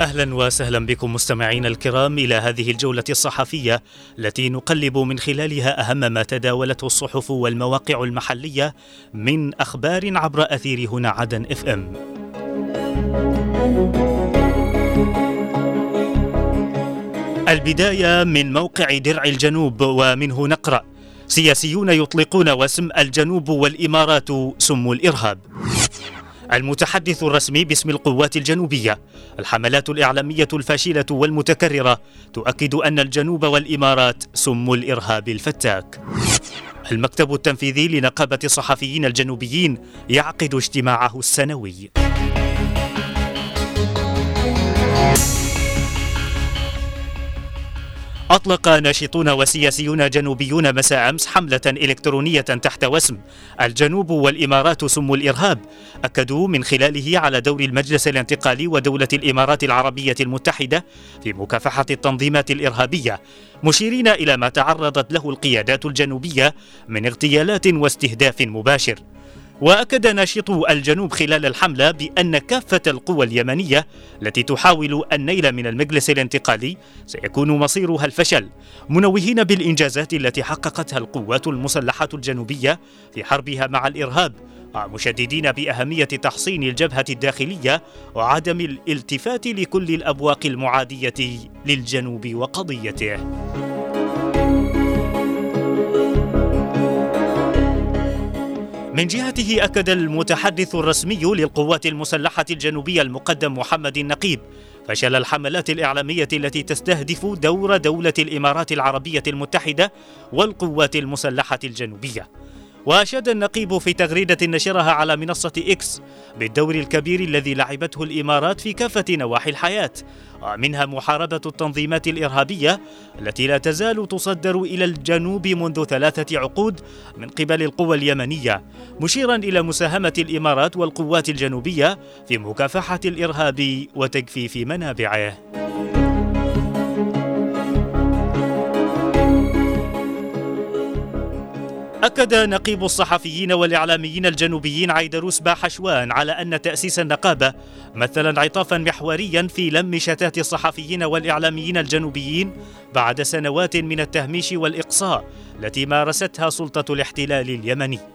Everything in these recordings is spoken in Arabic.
أهلا وسهلا بكم مستمعينا الكرام إلى هذه الجولة الصحفية التي نقلب من خلالها أهم ما تداولته الصحف والمواقع المحلية من أخبار عبر أثير هنا عدن إف إم. البداية من موقع درع الجنوب ومنه نقرأ سياسيون يطلقون وسم الجنوب والإمارات سم الإرهاب. المتحدث الرسمي باسم القوات الجنوبية. الحملات الإعلامية الفاشلة والمتكررة تؤكد أن الجنوب والإمارات سم الإرهاب الفتاك. المكتب التنفيذي لنقابة الصحفيين الجنوبيين يعقد اجتماعه السنوي. أطلق ناشطون وسياسيون جنوبيون مساء أمس حملة إلكترونية تحت وسم. الجنوب والإمارات سم الإرهاب. أكدوا من خلاله على دور المجلس الانتقالي ودولة الإمارات العربية المتحدة في مكافحة التنظيمات الإرهابية. مشيرين إلى ما تعرضت له القيادات الجنوبية من اغتيالات واستهداف مباشر. وأكد ناشطو الجنوب خلال الحملة بأن كافة القوى اليمنية التي تحاول النيل من المجلس الانتقالي سيكون مصيرها الفشل منوهين بالإنجازات التي حققتها القوات المسلحة الجنوبية في حربها مع الإرهاب مشددين بأهمية تحصين الجبهة الداخلية وعدم الالتفات لكل الأبواق المعادية للجنوب وقضيته. من جهته أكد المتحدث الرسمي للقوات المسلحة الجنوبية المقدم محمد النقيب فشل الحملات الإعلامية التي تستهدف دور دولة الإمارات العربية المتحدة والقوات المسلحة الجنوبية. وأشاد النقيب في تغريدة نشرها على منصة إكس بالدور الكبير الذي لعبته الإمارات في كافة نواحي الحياة ومنها محاربة التنظيمات الإرهابية التي لا تزال تصدر إلى الجنوب منذ ثلاثة عقود من قبل القوى اليمنية مشيرا إلى مساهمة الإمارات والقوات الجنوبية في مكافحة الإرهاب وتجفيف منابعه. أكد نقيب الصحفيين والإعلاميين الجنوبيين عيدروس باحشوان على أن تأسيس النقابة مثل انعطافا محوريا في لم شتات الصحفيين والإعلاميين الجنوبيين بعد سنوات من التهميش والإقصاء التي مارستها سلطة الاحتلال اليمني.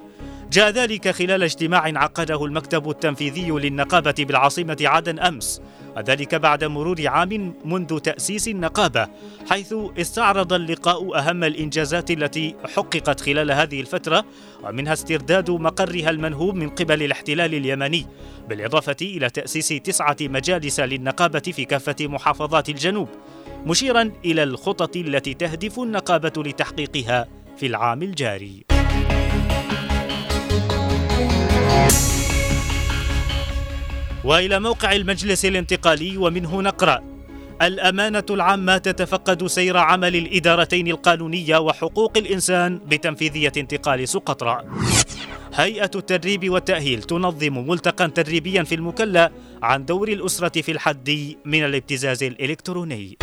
جاء ذلك خلال اجتماع عقده المكتب التنفيذي للنقابة بالعاصمة عدن أمس وذلك بعد مرور عام منذ تأسيس النقابة حيث استعرض اللقاء أهم الإنجازات التي حققت خلال هذه الفترة ومنها استرداد مقرها المنهوب من قبل الاحتلال اليمني بالإضافة إلى تأسيس تسعة مجالس للنقابة في كافة محافظات الجنوب مشيرا إلى الخطط التي تهدف النقابة لتحقيقها في العام الجاري. وإلى موقع المجلس الانتقالي ومنه نقرا الأمانة العامة تتفقد سير عمل الإدارتين القانونية وحقوق الإنسان بتنفيذية انتقال سقطرى هيئة التدريب والتأهيل تنظم ملتقى تدريبيا في المكلا عن دور الأسرة في الحد من الابتزاز الإلكتروني.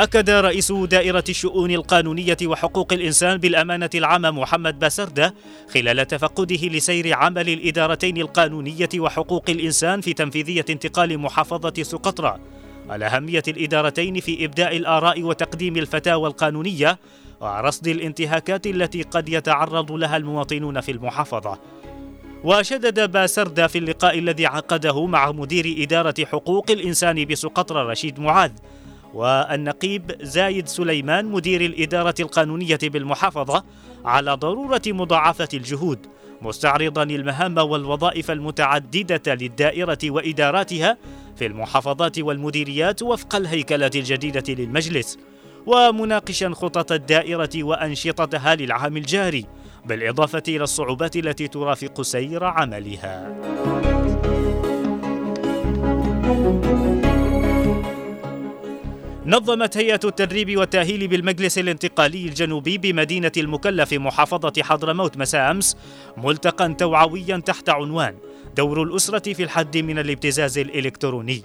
أكد رئيس دائرة الشؤون القانونية وحقوق الإنسان بالأمانة العامة محمد باسردة خلال تفقده لسير عمل الإدارتين القانونية وحقوق الإنسان في تنفيذية انتقال محافظة سقطرى على أهمية الإدارتين في إبداء الآراء وتقديم الفتاوى القانونية ورصد الانتهاكات التي قد يتعرض لها المواطنون في المحافظة. وشدد باسردة في اللقاء الذي عقده مع مدير إدارة حقوق الإنسان بسقطرى رشيد معاذ والنقيب زايد سليمان مدير الإدارة القانونية بالمحافظة على ضرورة مضاعفة الجهود مستعرضا المهام والوظائف المتعددة للدائرة وإداراتها في المحافظات والمديريات وفق الهيكلة الجديدة للمجلس ومناقشا خطط الدائرة وأنشطتها للعام الجاري بالإضافة إلى الصعوبات التي ترافق سير عملها. نظمت هيئة التدريب والتأهيل بالمجلس الانتقالي الجنوبي بمدينة المكلا في محافظة حضرموت مساء أمس ملتقى توعويا تحت عنوان دور الأسرة في الحد من الابتزاز الإلكتروني.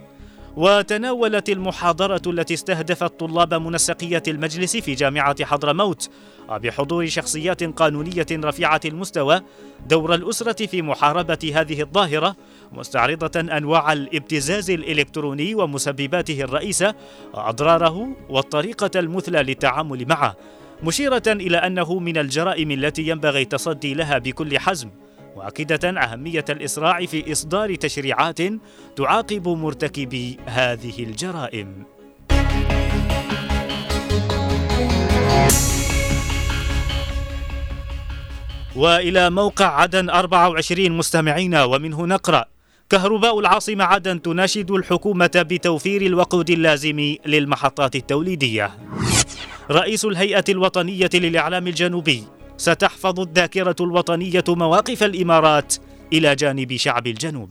وتناولت المحاضرة التي استهدفت طلاب منسقية المجلس في جامعة حضرموت بحضور شخصيات قانونية رفيعة المستوى دور الأسرة في محاربة هذه الظاهرة مستعرضة أنواع الابتزاز الإلكتروني ومسبباته الرئيسة وأضراره والطريقة المثلى للتعامل معه مشيرة إلى أنه من الجرائم التي ينبغي التصدي لها بكل حزم مؤكدة أهمية الإسراع في إصدار تشريعات تعاقب مرتكبي هذه الجرائم. وإلى موقع عدن 24 مستمعينا ومنه نقرأ كهرباء العاصمة عدن تناشد الحكومة بتوفير الوقود اللازم للمحطات التوليدية. رئيس الهيئة الوطنية للإعلام الجنوبي ستحفظ الذاكرة الوطنية مواقف الإمارات إلى جانب شعب الجنوب.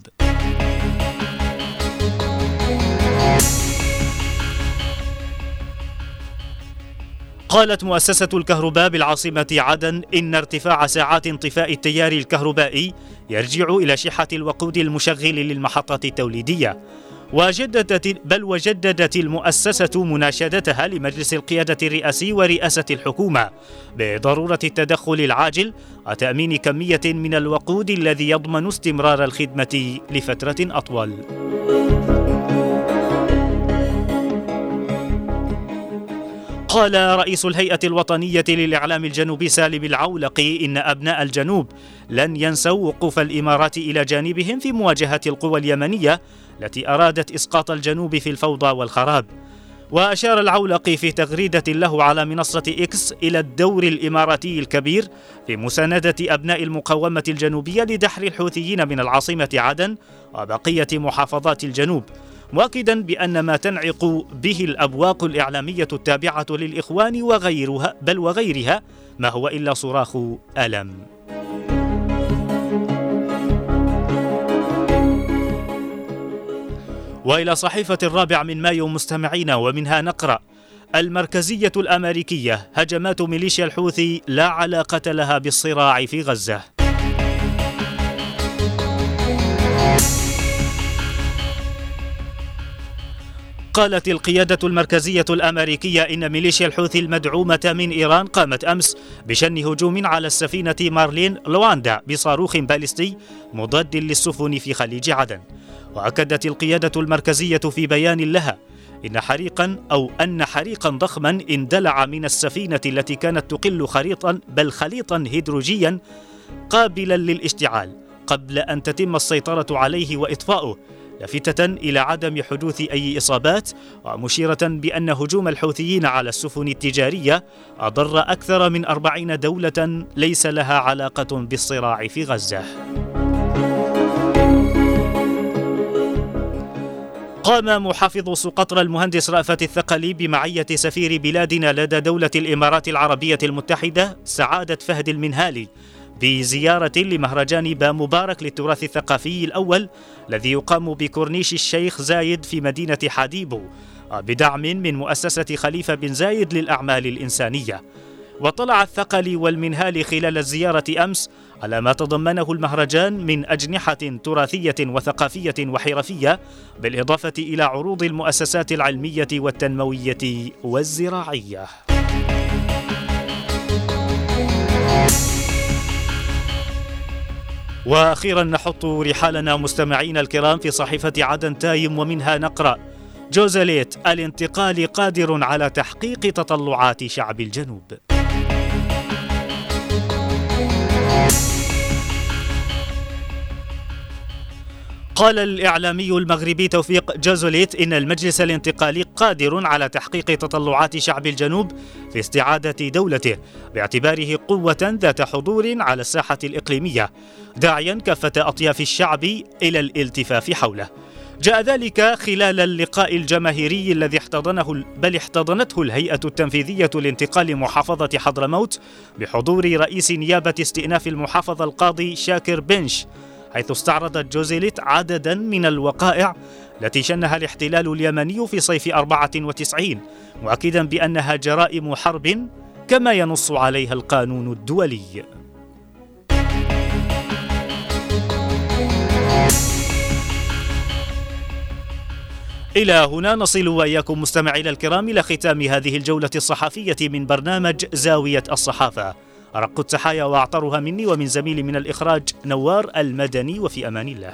قالت مؤسسة الكهرباء بالعاصمة عدن إن ارتفاع ساعات انطفاء التيار الكهربائي يرجع إلى شحة الوقود المشغل للمحطة التوليدية وجددت بل وجددت المؤسسة مناشدتها لمجلس القيادة الرئاسي ورئاسة الحكومة بضرورة التدخل العاجل وتأمين كمية من الوقود الذي يضمن استمرار الخدمة لفترة أطول. قال رئيس الهيئة الوطنية للإعلام الجنوبي سالم العولقي إن أبناء الجنوب لن ينسوا وقوف الإمارات إلى جانبهم في مواجهة القوى اليمنية التي أرادت إسقاط الجنوب في الفوضى والخراب. وأشار العولقي في تغريدة له على منصة إكس إلى الدور الإماراتي الكبير في مساندة أبناء المقاومة الجنوبية لدحر الحوثيين من العاصمة عدن وبقية محافظات الجنوب. مؤكدا بأن ما تنعق به الأبواق الإعلامية التابعة للإخوان وغيرها بل وغيرها ما هو إلا صراخ ألم. وإلى صحيفة الرابع من مايو مستمعين ومنها نقرأ المركزية الأمريكية هجمات ميليشيا الحوثي لا علاقة لها بالصراع في غزة. قالت القيادة المركزية الأمريكية إن ميليشيا الحوثي المدعومة من إيران قامت أمس بشن هجوم على السفينة مارلين لواندا بصاروخ باليستي مضاد للسفن في خليج عدن. وأكدت القيادة المركزية في بيان لها إن حريقا أو أن حريقا ضخما اندلع من السفينة التي كانت تقل خريطا بل خليطا هيدروجيا قابلا للاشتعال قبل أن تتم السيطرة عليه وإطفاؤه. لافتة إلى عدم حدوث أي إصابات ومشيرة بأن هجوم الحوثيين على السفن التجارية أضر أكثر من أربعين دولة ليس لها علاقة بالصراع في غزة. قام محافظ سقطرى المهندس رأفت الثقلي بمعية سفير بلادنا لدى دولة الإمارات العربية المتحدة سعادة فهد المنهالي بزيارة لمهرجان با مبارك للتراث الثقافي الأول الذي يقام بكورنيش الشيخ زايد في مدينة حديبو بدعم من مؤسسة خليفة بن زايد للأعمال الإنسانية وطلع الثقل والمنهال خلال الزيارة أمس على ما تضمنه المهرجان من أجنحة تراثية وثقافية وحرفية بالإضافة إلى عروض المؤسسات العلمية والتنموية والزراعية. وأخيرا نحط رحالنا مستمعينا الكرام في صحيفة عدن تايم ومنها نقرأ جوزليت الانتقال قادر على تحقيق تطلعات شعب الجنوب. قال الإعلامي المغربي توفيق جازوليت إن المجلس الانتقالي قادر على تحقيق تطلعات شعب الجنوب في استعادة دولته باعتباره قوة ذات حضور على الساحة الإقليمية داعيا كافة أطياف الشعب إلى الالتفاف حوله. جاء ذلك خلال اللقاء الجماهيري الذي احتضنه بل احتضنته الهيئة التنفيذية لانتقال محافظة حضرموت بحضور رئيس نيابة استئناف المحافظة القاضي شاكر بنش. حيث استعرضت جوزيليت عددا من الوقائع التي شنها الاحتلال اليمني في صيف 94 مؤكدا بأنها جرائم حرب كما ينص عليها القانون الدولي. إلى هنا نصل وإياكم مستمعينا الكرام إلى ختام هذه الجولة الصحفية من برنامج زاوية الصحافة. أرق التحايا وأعطرها مني ومن زميلي من الإخراج نوار المدني وفي أمان الله.